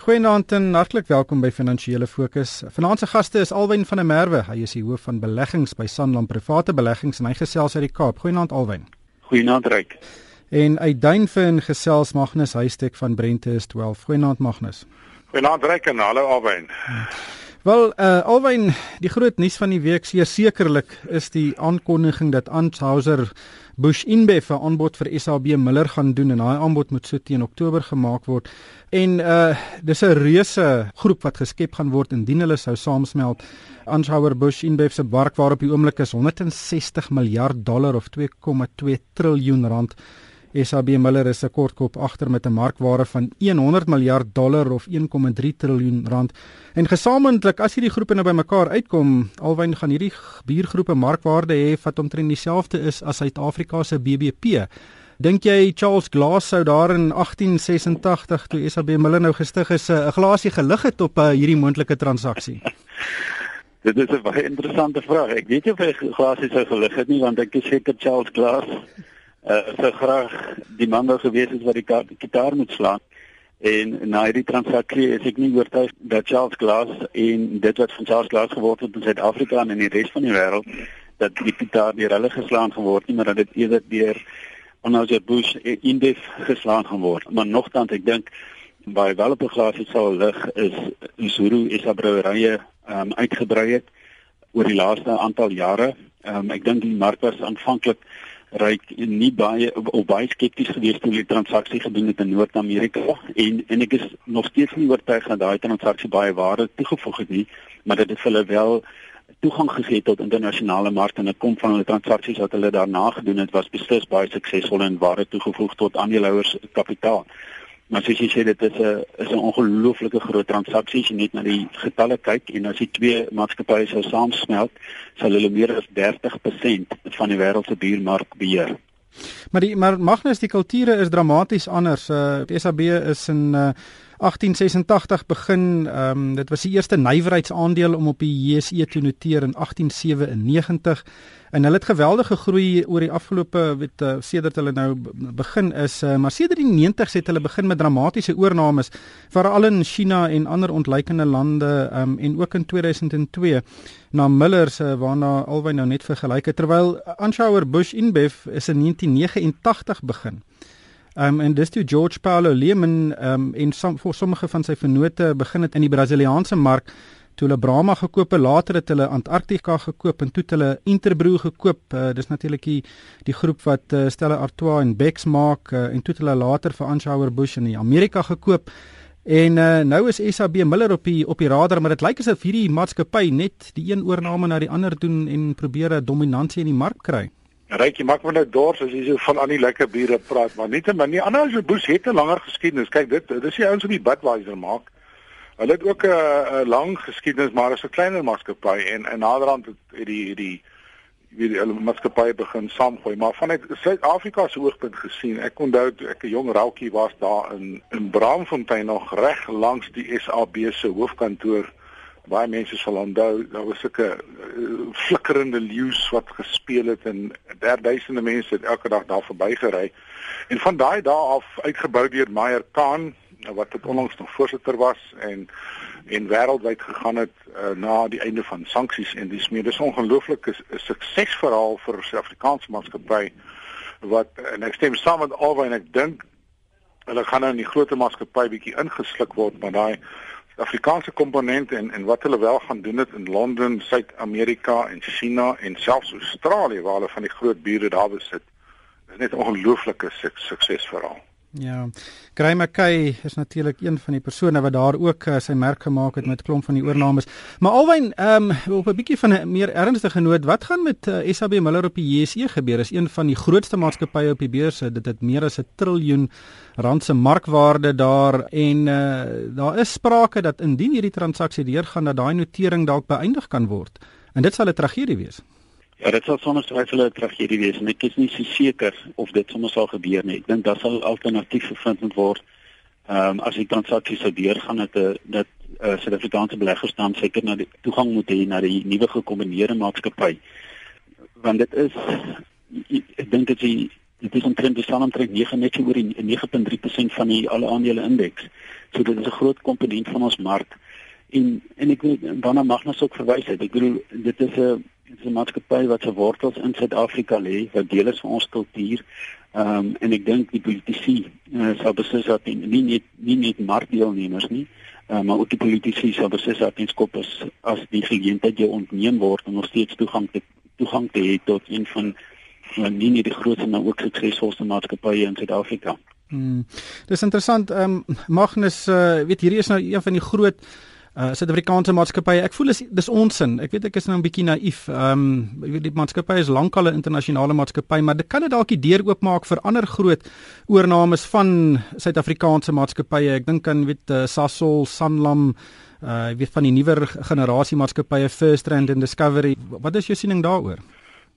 Goeienaand en hartlik welkom by Finansiële Fokus. Vanaand se gaste is Alwyn van der Merwe. Hy is die hoof van beleggings by Sanlam Private Beleggings en hy gesels uit die Kaap. Goeienaand Alwyn. Goeienaand Ryk. En uit Duinfen gesels Magnus Huystek van Brente is 12. Goeienaand Magnus. Goeienaand Ryk en hallo Alwyn. Wel, uh Alwyn, die groot nuus van die week sekerlik is die aankondiging dat Anheuser Bush InBev 'n aanbod vir SAB Miller gaan doen en daai aanbod moet so teen Oktober gemaak word. En uh dis 'n reuse groep wat geskep gaan word indien hulle sou saamsmelt. Anheuser Bush InBev se markwaarde op die oomblik is 160 miljard dollar of 2,2 triljoen rand. SAB Miller is 'n kortkop agter met 'n markwaarde van 100 miljard dollar of 1,3 triljoen rand. En gesamentlik as hierdie groepe nou bymekaar uitkom, alwyn gaan hierdie biergroepe markwaarde hê wat omtrent dieselfde is as Suid-Afrika se BBP. Dink jy Charles Glass sou daar in 1886 toe SAB Miller nou gestig is 'n glasie gelig het op uh, hierdie moontlike transaksie? Dit is 'n baie interessante vraag. Ek weet nie of hy glasie sou gelig het nie want ek is seker Charles Glass uh, sou graag die man wou gewees het wat die gitaar moet slaan. En na hierdie transaksie is ek nie oortuig dat Charles Glass en dit wat van Charles Glass geword het in Suid-Afrika en in die res van die wêreld dat die gitaar deur hulle geslaan geword het, maar dat dit eerder deur Anheuser Busch Indev geslaan geword. Maar nogtans ek dink baie wel op 'n glasie sal lig is Zulu Isa brouwerye um, uitgebrei het oor die laaste aantal jare. Um, ek dink die mark was aanvanklik ryk nie baie of baie skepties gewees toe die transaksie gedoen het in Noord-Amerika en en ek is nog steeds nie oortuig dat daai transaksie baie waarde toegevoeg het nie, maar dit het hulle wel toegang gegee tot internasionale markte en dit kom van hulle transaksies wat hulle daarna gedoen het was beslis baie suksesvol en waarde toegevoeg tot aandeelhouers kapitaal. Maar soos jy sê dit is 'n is 'n ongelooflike groot transaksie as jy net na die getalle kyk en as die twee maatskappye sou saamsmelt, sal hulle meer as 30% van die wêreld se biermark beheer. Maar die maar Magnus die kulture is dramaties anders. Uh SAB is in uh 1886 begin. Ehm um, dit was die eerste nywerheidsaandeel om op die JSE te noteer in 1897 en hulle het geweldig gegroei oor die afgelope weet uh, sedert hulle nou begin is uh, maar sedert die 90s het hulle begin met dramatiese oornames veral in China en ander ontleikende lande um, en ook in 2002 na Millers uh, waarna albei nou net vergelyk het terwyl Anheuser Busch InBev is in 1989 begin Um en dis toe George Paulo Lehman um en som, vir sommige van sy vennote begin het in die Brasiliaanse mark toe hulle Brahma gekoop het later het hulle Antarktika gekoop en toe het hulle Interbrew gekoop. Uh, dis natuurlik die die groep wat uh, Stella Artois en Beck's maak uh, en toe het hulle later vir Anheuser Busch in Amerika gekoop. En uh, nou is SAB Miller op die op die radar maar dit lyk asof hierdie maatskappy net die een oorneem na die ander doen en probeer 'n dominansie in die mark kry Rykie maak my nou dors as jy so van aan die lekker biere praat, maar nie te min nie. Anders as Boes het 'n langer geskiedenis. Kyk, dit dis die ouens wat die Budweiser maak. Hulle het ook 'n lang geskiedenis, maar is 'n kleiner maatskappy en in naderhand het die die wie die hele maatskappy begin saamgooi, maar vanuit Suid-Afrika se oogpunt gesien, ek onthou ek 'n jong roukie was daar in in Braamfontein nog reg langs die SAB se hoofkantoor baie mense sal onthou daar was sulke uh, flikkerende leeu's wat gespeel het en derduisende mense het elke dag daar verbygery. En van daai dae af uitgebou deur Meyer Kahn wat dit onlangs nog voorsitter was en en wêreldwyd gegaan het uh, na die einde van sanksies en dis meer. Dis ongelooflike suksesverhaal vir Suid-Afrikaanse maatskappy wat en ek stem saam met albei en ek dink hulle gaan nou in die groot maatskappy bietjie ingesluk word maar daai Afrikaanse komponente en en wat hulle wel gaan doen het in Londen, Suid-Amerika en China en selfs Australië waar hulle van die groot bure daar besit. Dit is net 'n ongelooflike suksesverhaal. Ja. Graham McKay is natuurlik een van die persone wat daar ook uh, sy merk gemaak het met klomp van die oornames. Maar alwyn, ehm um, op 'n bietjie van 'n meer ernstige noot, wat gaan met uh, eh, SAB Miller op die JSE gebeur? Is een van die grootste maatskappye op die beurs. Dit het meer as 'n triljoen rand se markwaarde daar en uh, daar is sprake dat indien hierdie transaksie deurgaan dat daai notering dalk beëindig kan word. En dit sal 'n tragedie wees. Ja, dit sal sonder twyfel 'n tragedie wees en ek is nie so seker of dit sommer sal gebeur nie. Ek dink daar sal alternatief gevind moet word. Ehm um, as die transaksie sou deurgaan dat 'n eh, dat uh, Suid-Afrikaanse beleggers dan seker na die toegang moet hê na die nuwe gekombineerde maatskappy. Want dit is ek dink dit is dit is omtrent die staan omtrent 9 net oor die 9.3% van die alle aandele indeks. So dit is 'n groot komponent van ons mark. En en ek wil daarna Magnus ook verwys het. Ek bedoel dit is 'n dit is 'n maatskappy wat se wortels in Suid-Afrika lê, wat deel is van ons kultuur. Ehm um, en ek dink die politici uh, sal beslis dat nie nie net nie net markdeelnemers nie, uh, maar ook die politici sal beslis dat nie skop as as die geleentheid jou ontneem word om nog steeds toegang te toegang te hê tot een van van nie net die grootste maar ook suksesvolste maatskappye in Suid-Afrika. Hmm. Dis interessant. Ehm um, Magnus, uh, weet hierdie is nou een van die groot uh Suid-Afrikaanse maatskappye. Ek voel dis dis onsin. Ek weet ek is nou 'n bietjie naïef. Ehm um, die maatskappy is lankal 'n internasionale maatskappy, maar dit kan dit dalk die deur oopmaak vir ander groot oornames van Suid-Afrikaanse maatskappye. Ek dink aan weet uh, Sasol, Sanlam, uh weet van die nuwer generasie maatskappye FirstRand en Discovery. Wat is jou siening daaroor?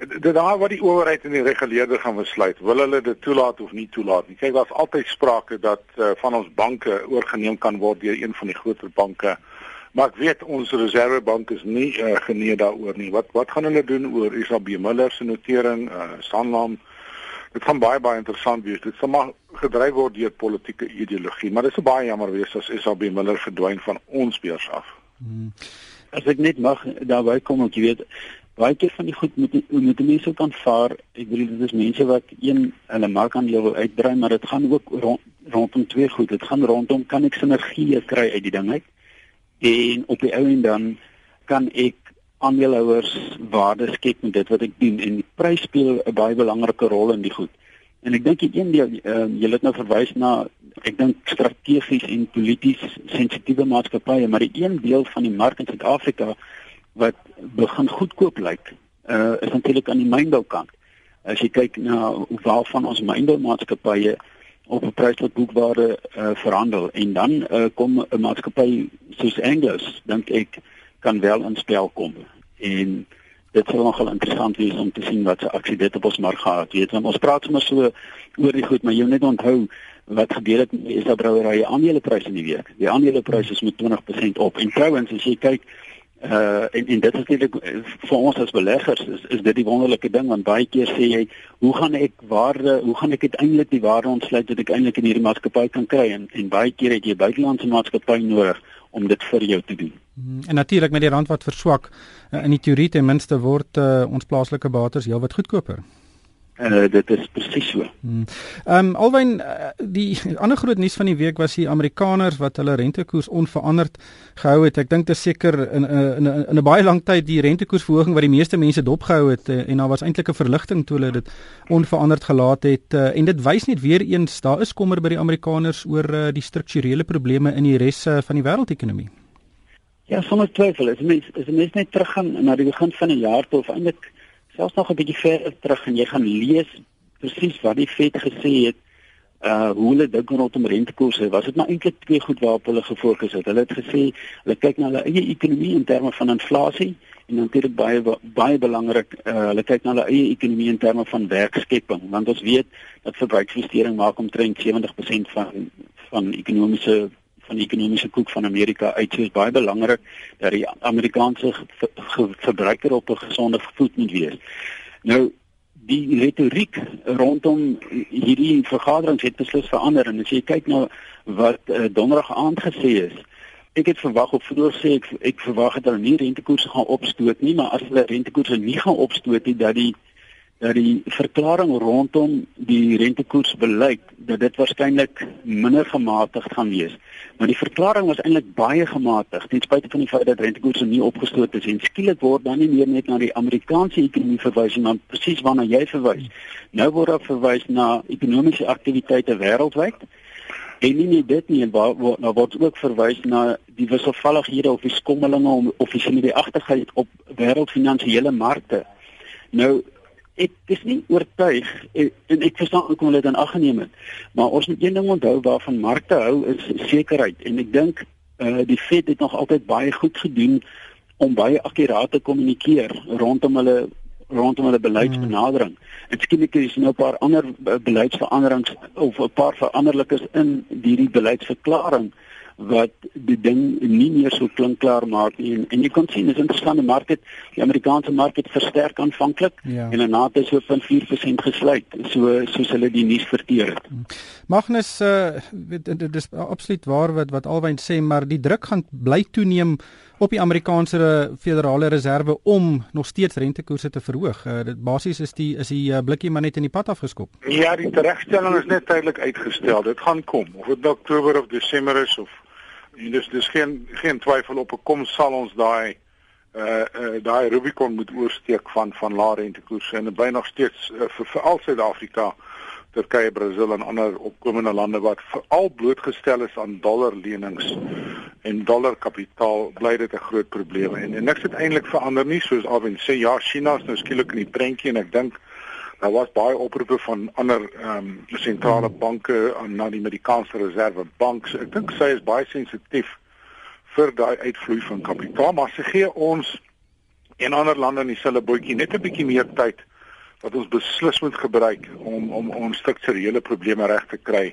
Dit daar wat die owerheid en die reguleerder gaan besluit, wil hulle dit toelaat of nie toelaat nie. Kyk, daar's altyd sprake dat uh, van ons banke oorgeneem kan word deur een van die groter banke. Maar ek weet ons Reservebank is nie uh, genee daaroor nie. Wat wat gaan hulle doen oor Isabie Miller se notering, uh, Sanlam? Dit gaan baie baie interessant wees. Dit sal maar gedryf word deur politieke ideologie, maar dit sou baie jammer wees as Isabie Miller verdwyn van ons beurs af. Hmm. As ek net mag daarby kom, ek weet baie keer van die goed moet moet mense ook aanvaar. Ek bedoel dit is mense wat een hulle mark aan jou uitbrei, maar dit gaan ook rond, rondom twee goed. Dit gaan rondom kan ek sinergie kry uit die ding uit en op die ou en dan kan ek aandeelhouers waarde skep met dit wat ek doen en die prys speel 'n baie belangrike rol in die goed. En ek dink een deel uh, jy het nou verwys na ek dink strategies en polities sensitiewe maatskappye, maar die een deel van die mark in Suid-Afrika wat begin goedkoop lyk, uh, is natuurlik aan die mynboukant. As jy kyk na waarvan ons mynboumaatskappye op 'n prys tot boekwaarde uh, verhandel. En dan uh, kom 'n maatskappy soos Angus dink ek kan wel in spel kom. En dit sal nogal interessant wees om te sien wat se aksie dit op ons mark gehad weet want ons praat sommer so oor die goed maar jy moet net onthou wat gebeur het is dat brouwerye aandelepryse in die week. Die aandelepryse is met 20% op. En trouens as jy kyk Uh en en dit is natuurlik eh, vir ons as beleggers is is dit die wonderlike ding want baie keer sê jy hoe gaan ek waarde hoe gaan ek uiteindelik die waarde ontsluit wat ek eintlik in hierdie maatskappy kan kry en en baie keer het jy buitelandse maatskappy nodig om dit vir jou te doen. Hmm, en natuurlik met die rand wat verswak uh, in die teorie ten minste word uh, ons plaaslike bates heelwat goedkoper. Uh, dit is presies so. Hmm. Ehm um, alwen uh, die ander groot nuus van die week was die Amerikaners wat hulle rentekoers onveranderd gehou het. Ek dink dit is seker in in in 'n baie lang tyd die rentekoersverhoging wat die meeste mense dopgehou het uh, en daar was eintlik 'n verligting toe hulle dit onveranderd gelaat het uh, en dit wys net weer eens daar is kommer by die Amerikaners oor uh, die strukturele probleme in die res uh, van die wêreldekonomie. Ja, sonder twyfel. As mens as mens net teruggaan na die begin van die jaar toe of eintlik selfs nog 'n bietjie verder terug en jy gaan lees presies wat die Fed gesê het uh hoe hulle dink rondom rentekoerse. Was dit maar eintlik twee goed waarop hulle gefokus het hulle het gesê hulle kyk na hulle eie ekonomie in terme van inflasie en natuurlik baie baie belangrik uh hulle kyk na hulle eie ekonomie in terme van werkskepping. Want ons weet dat verbruiksvestering maak omtrent 70% van van ekonomiese van die ekonomiese koek van Amerika uit. So is baie belangrik dat die Amerikaanse verbruiker op 'n gesonde voet moet wees. Nou die retoriek rondom hierdie vergaderings het beslis verander en as jy kyk na wat uh, donderdag aand gesê is ek het verwag op vroeër sê ek ek verwag dat hulle nie rentekoerse gaan opstoot nie maar as hulle rentekoerse nie gaan opstoot nie dat die dat die verklaring rondom die rentekoersbeleid dat dit waarskynlik minder gematigd gaan wees. Maar die verklaring was eintlik baie gematigd ten spyte van die feit dat rentekoerse nie opgestoot is en skielik word dan nie meer net na die Amerikaanse ekonomie verwys nie, maar presies waarna jy verwys. Nou word daar verwys na ekonomiese aktiwiteite wêreldwyd. En nie net dit nie, maar word word ook verwys na die wisselvallighede of die skommelinge om of die agterheid op wêreldfinansiële markte. Nou ek is nie oortuig en, en ek verstaan ook hoe hulle dit aangeneem het. Maar ons moet een ding onthou waarvan markte hou is sekerheid en ek dink uh, die Fed het nog altyd baie goed gedoen om baie akkuraat te kommunikeer rondom hulle rondom hulle beleidsbenadering. Hmm. En skielik is nou 'n paar ander beleidsveranderings of 'n paar veranderlikes in hierdie beleidsverklaring wat die ding nie meer so klinkklaar maak nie en, en jy kan sien dis interessante market die Amerikaanse market versterk aanvanklik ja. en daarna het hy so van 4% gesluit so soos hulle die nuus verteer het. Magnus uh, dit is absoluut waar wat wat Alwyn sê maar die druk gaan bly toeneem op die Amerikaanse Federale Reserve om nog steeds rentekoerse te verhoog. Uh, dit basies is die is die uh, blikkie maar net in die pad afgeskop. Ja, die teregstelling is net tydelik uitgestel. Dit gaan kom of dit nou Oktober of Desember is of En dis dis geen geen twyfel op 'n kom sal ons daai uh uh daai Rubicon moet oorsteek van van lae rentekoerse en by nog steeds uh, vir veral Suid-Afrika, Turkye, Brasil en ander opkomende lande wat veral blootgestel is aan dollarlenings en dollarkapitaal bly dit 'n groot probleem. En, en niks het eintlik verander nie soos Alwyn sê ja China is nou skielik in die prentjie en ek dink Daar was baie oproepe van ander ehm um, sentrale banke aan na die Amerikaanse Reservebank. So ek dink sy is baie sensitief vir daai uitvloei van kapitaal, maar sy gee ons en ander lande in dieselfde bootjie net 'n bietjie meer tyd wat ons beslis moet gebruik om om ons strukturele probleme reg te kry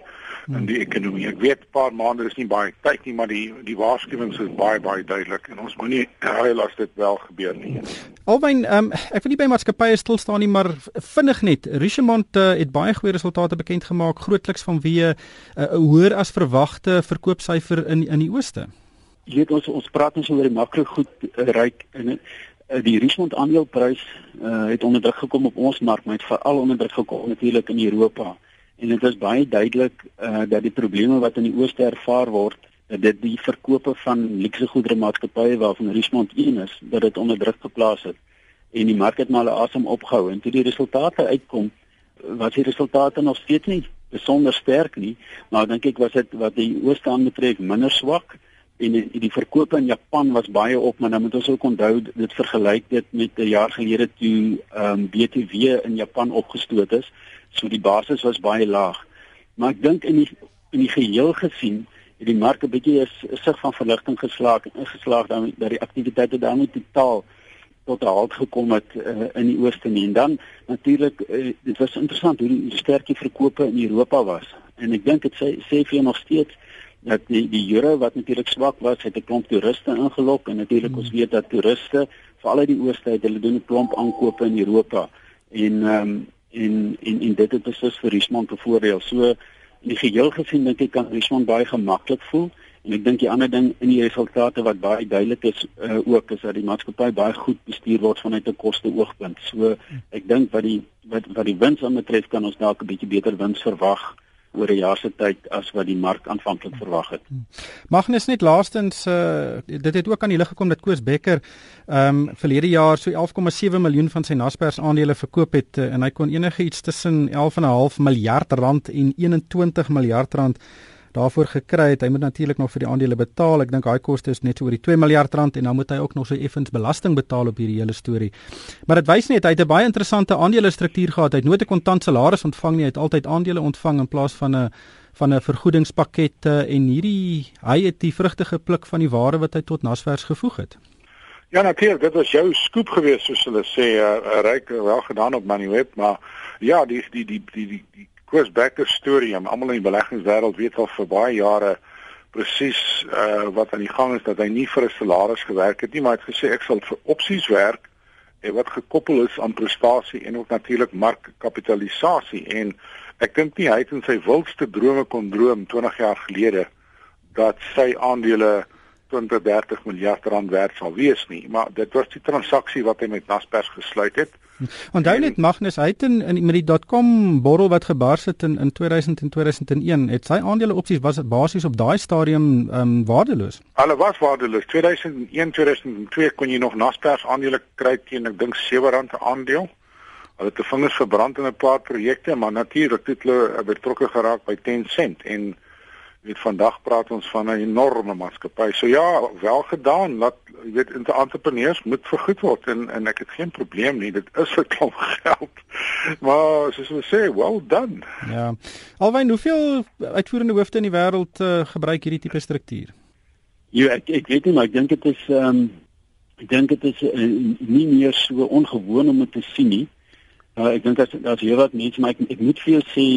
in die ekonomie. Ek weet 'n paar maande is nie baie tyd nie, maar die die waarskuwings is baie baie duidelik en ons moenie huil as dit wel gebeur nie. Alwyn, um, ek wil nie by maatskappye stil staan nie, maar vinnig net. Richemont uh, het baie goeie resultate bekend gemaak, grootliks vanweë 'n uh, hoër as verwagte verkoopsyfer in in die ooste. Jy weet ons ons praat ons oor die makro goed uh, ryk en uh, die Richemont aandeleprys uh, het onder druk gekom op ons mark, maar het veral onder druk gekom natuurlik in Europa. En dit is baie duidelik uh, dat die probleme wat in die ooste ervaar word dat dit die verkope van luukse goedere maatskappye waarvan Richmond een is dat dit onder druk geplaas het. En die mark het maar asem opgehou. En toe die resultate uitkom was die resultate nog steeds nie besonder sterk nie. Maar dink ek was dit wat die ooste aanbetref minder swak en die, die verkope in Japan was baie op maar dan moet ons ook onthou dit vergelyk dit met 'n jaar gelede toe ehm um, BTW in Japan opgestoot is So die basis was baie laag. Maar ek dink in die in die geheel gesien het die mark 'n bietjie 'n sig van verligting geslaag ingeslaag dan dat die aktiwiteite daar nie totaal tot 'n halt gekom het uh, in die ooste nie. En dan natuurlik uh, dit was interessant hoe die sterkie verkope in Europa was. En ek dink dit sê sê vir nog steeds dat die die euro wat natuurlik swak was, het 'n klomp toeriste ingelok en natuurlik hmm. ons weet dat toeriste veral uit die ooste uit hulle doen 'n klomp aankope in Europa. En ehm um, en en en dit het beslis vir Richmond bevoordeel. So in die geheel gesien dink ek kan Richmond baie gemaklik voel en ek dink die ander ding in die resultate wat baie duidelik is uh, ook is dat die maatskappy baie goed bestuur word vanuit 'n koste oogpunt. So ek dink wat die wat wat die wins aanbetref kan ons dalk 'n bietjie beter wins verwag oor 'n jaar se tyd as wat die mark aanvanklik verwag het. Magnus net laastens uh, dit het ook aan die lig gekom dat Koos Becker ehm um, verlede jaar so 11,7 miljoen van sy Naspers aandele verkoop het uh, en hy kon enigiets tussen 11,5 miljard rand en 21 miljard rand daarvoor gekry het. Hy moet natuurlik nog vir die aandele betaal. Ek dink daai koste is net oor die 2 miljard rand en dan moet hy ook nog so effens belasting betaal op hierdie hele storie. Maar dit wys net hy het 'n baie interessante aandelestruktuur gehad. Hy het nooit 'n kontant salaris ontvang nie. Hy het altyd aandele ontvang in plaas van 'n van 'n vergoedingspakket en hierdie hy het die vrugte gepluk van die ware wat hy tot Nasvers gevoeg het. Ja natuurlik, dit was jou skoop geweest soos hulle sê, uh, ryk wel gedaan op Moneyweb, maar ja, die die die die die, die Koos Becker storie, almal in die beleggingswêreld weet al vir baie jare presies uh wat aan die gang is dat hy nie vir 'n salaris gewerk het nie, maar hy het gesê ek sal vir opsies werk en wat gekoppel is aan prestasie en ook natuurlik markkapitalisasie en ek dink nie hy het in sy wildste drome kon droom 20 jaar gelede dat sy aandele 20 30 miljard rand werd sal wees nie maar dit was die transaksie wat hy met Naspers gesluit het Onthou net Magnus hy het in, in met die .com borrel wat gebars het in in 2000 en 2001 het sy aandele opsies was basies op daai stadium ehm um, waardeloos. Hulle was waardeloos. 2001 2002 kon jy nog Naspers aandele kry teen ek dink R7 'n aandeel. Hulle het te vingers verbrand in 'n paar projekte maar natuurlik het hulle betrokke geraak by 10 sent en weet vandag praat ons van 'n enorme maatskappy. So ja, wel gedaan. Laat jy weet entrepreneurs moet vergoed word en en ek het geen probleem nie. Dit is 'n klomp geld. Maar soos ons sê, well done. Ja. Alwyn, hoeveel uitvoerende hoofde in die wêreld uh, gebruik hierdie tipe struktuur? Ja, ek ek weet nie, maar ek dink dit is ehm um, ek dink dit is uh, nie meer so ongewoon om dit te sien nie. Uh, ek dink dat daar's hier wat mense maar ek, ek moet vir jou sê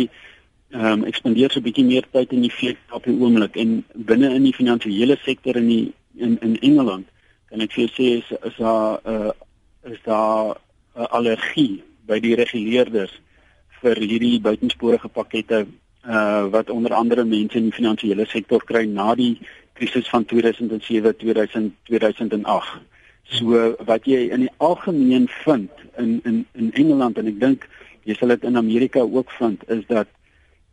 ehm um, ek spandeer so 'n bietjie meer tyd in die VS op die oomblik en binne in die finansiële sektor in die in in Engeland kan ek vir sê is is daar 'n uh, is daar 'n allergie by die reguleerders vir hierdie buitensporige pakkette uh wat onder andere mense in die finansiële sektor kry na die krisis van 2007 2000 2008. So wat jy in die algemeen vind in in in Engeland en ek dink jy sal dit in Amerika ook vind is dat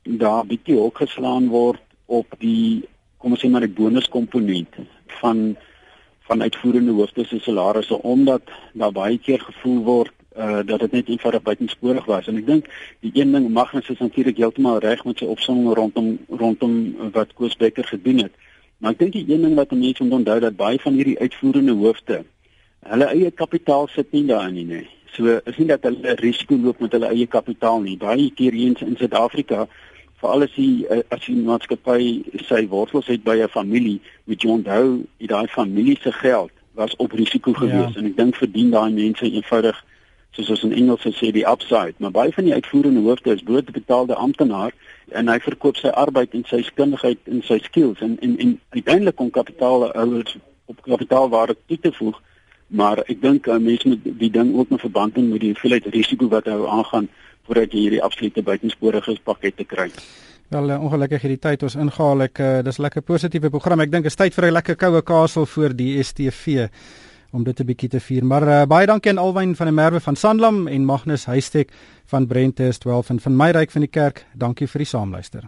daar bietjie hok geslaan word op die kom ons sê maar die bonuskomponent van van uitvoerende hoofde se salarisse omdat daar baie keer gevoel word uh dat dit net eenvoudig buitensporig was. En ek dink die een ding Magnus is natuurlik heeltemal reg met sy opsomming rondom rondom wat Koos Becker gedoen het. Maar ek dink die een ding wat mense moet onthou dat baie van hierdie uitvoerende hoofde hulle eie kapitaal sit nie daarin nie so is nie dat hulle risiko loop met hulle eie kapitaal nie. Baie keer hier in Suid-Afrika veral as die eh, as die maatskappy sy wortels het by 'n familie moet jy onthou dat daai familie se geld was op risiko gewees ja. en ek dink verdien daai mense eenvoudig soos ons in Engels sê die upside, maar baie van die uitvoerende hoofde is blootbetaalde amptenaar en hy verkoop sy arbeid en sy kundigheid en sy skills en en, en uiteindelik kom kapitaalhouers op kapitaalwaarde toe te voeg. Maar ek dink uh, mense moet die ding ook in verband bring met die hoeveelheid risiko wat hy aangaan voordat jy hierdie absolute buitensporige pakkette kry. Wel uh, ongelukkig hierdie tyd ons ingehaal ek uh, dis lekker positiewe program. Ek dink is tyd vir 'n lekker koue kasel voor die STV om dit 'n bietjie te vier. Maar uh, baie dankie aan Alwyn van der Merwe van Sanlam en Magnus Huystek van Brentes 12 en van my ryk van die kerk. Dankie vir die saamluister.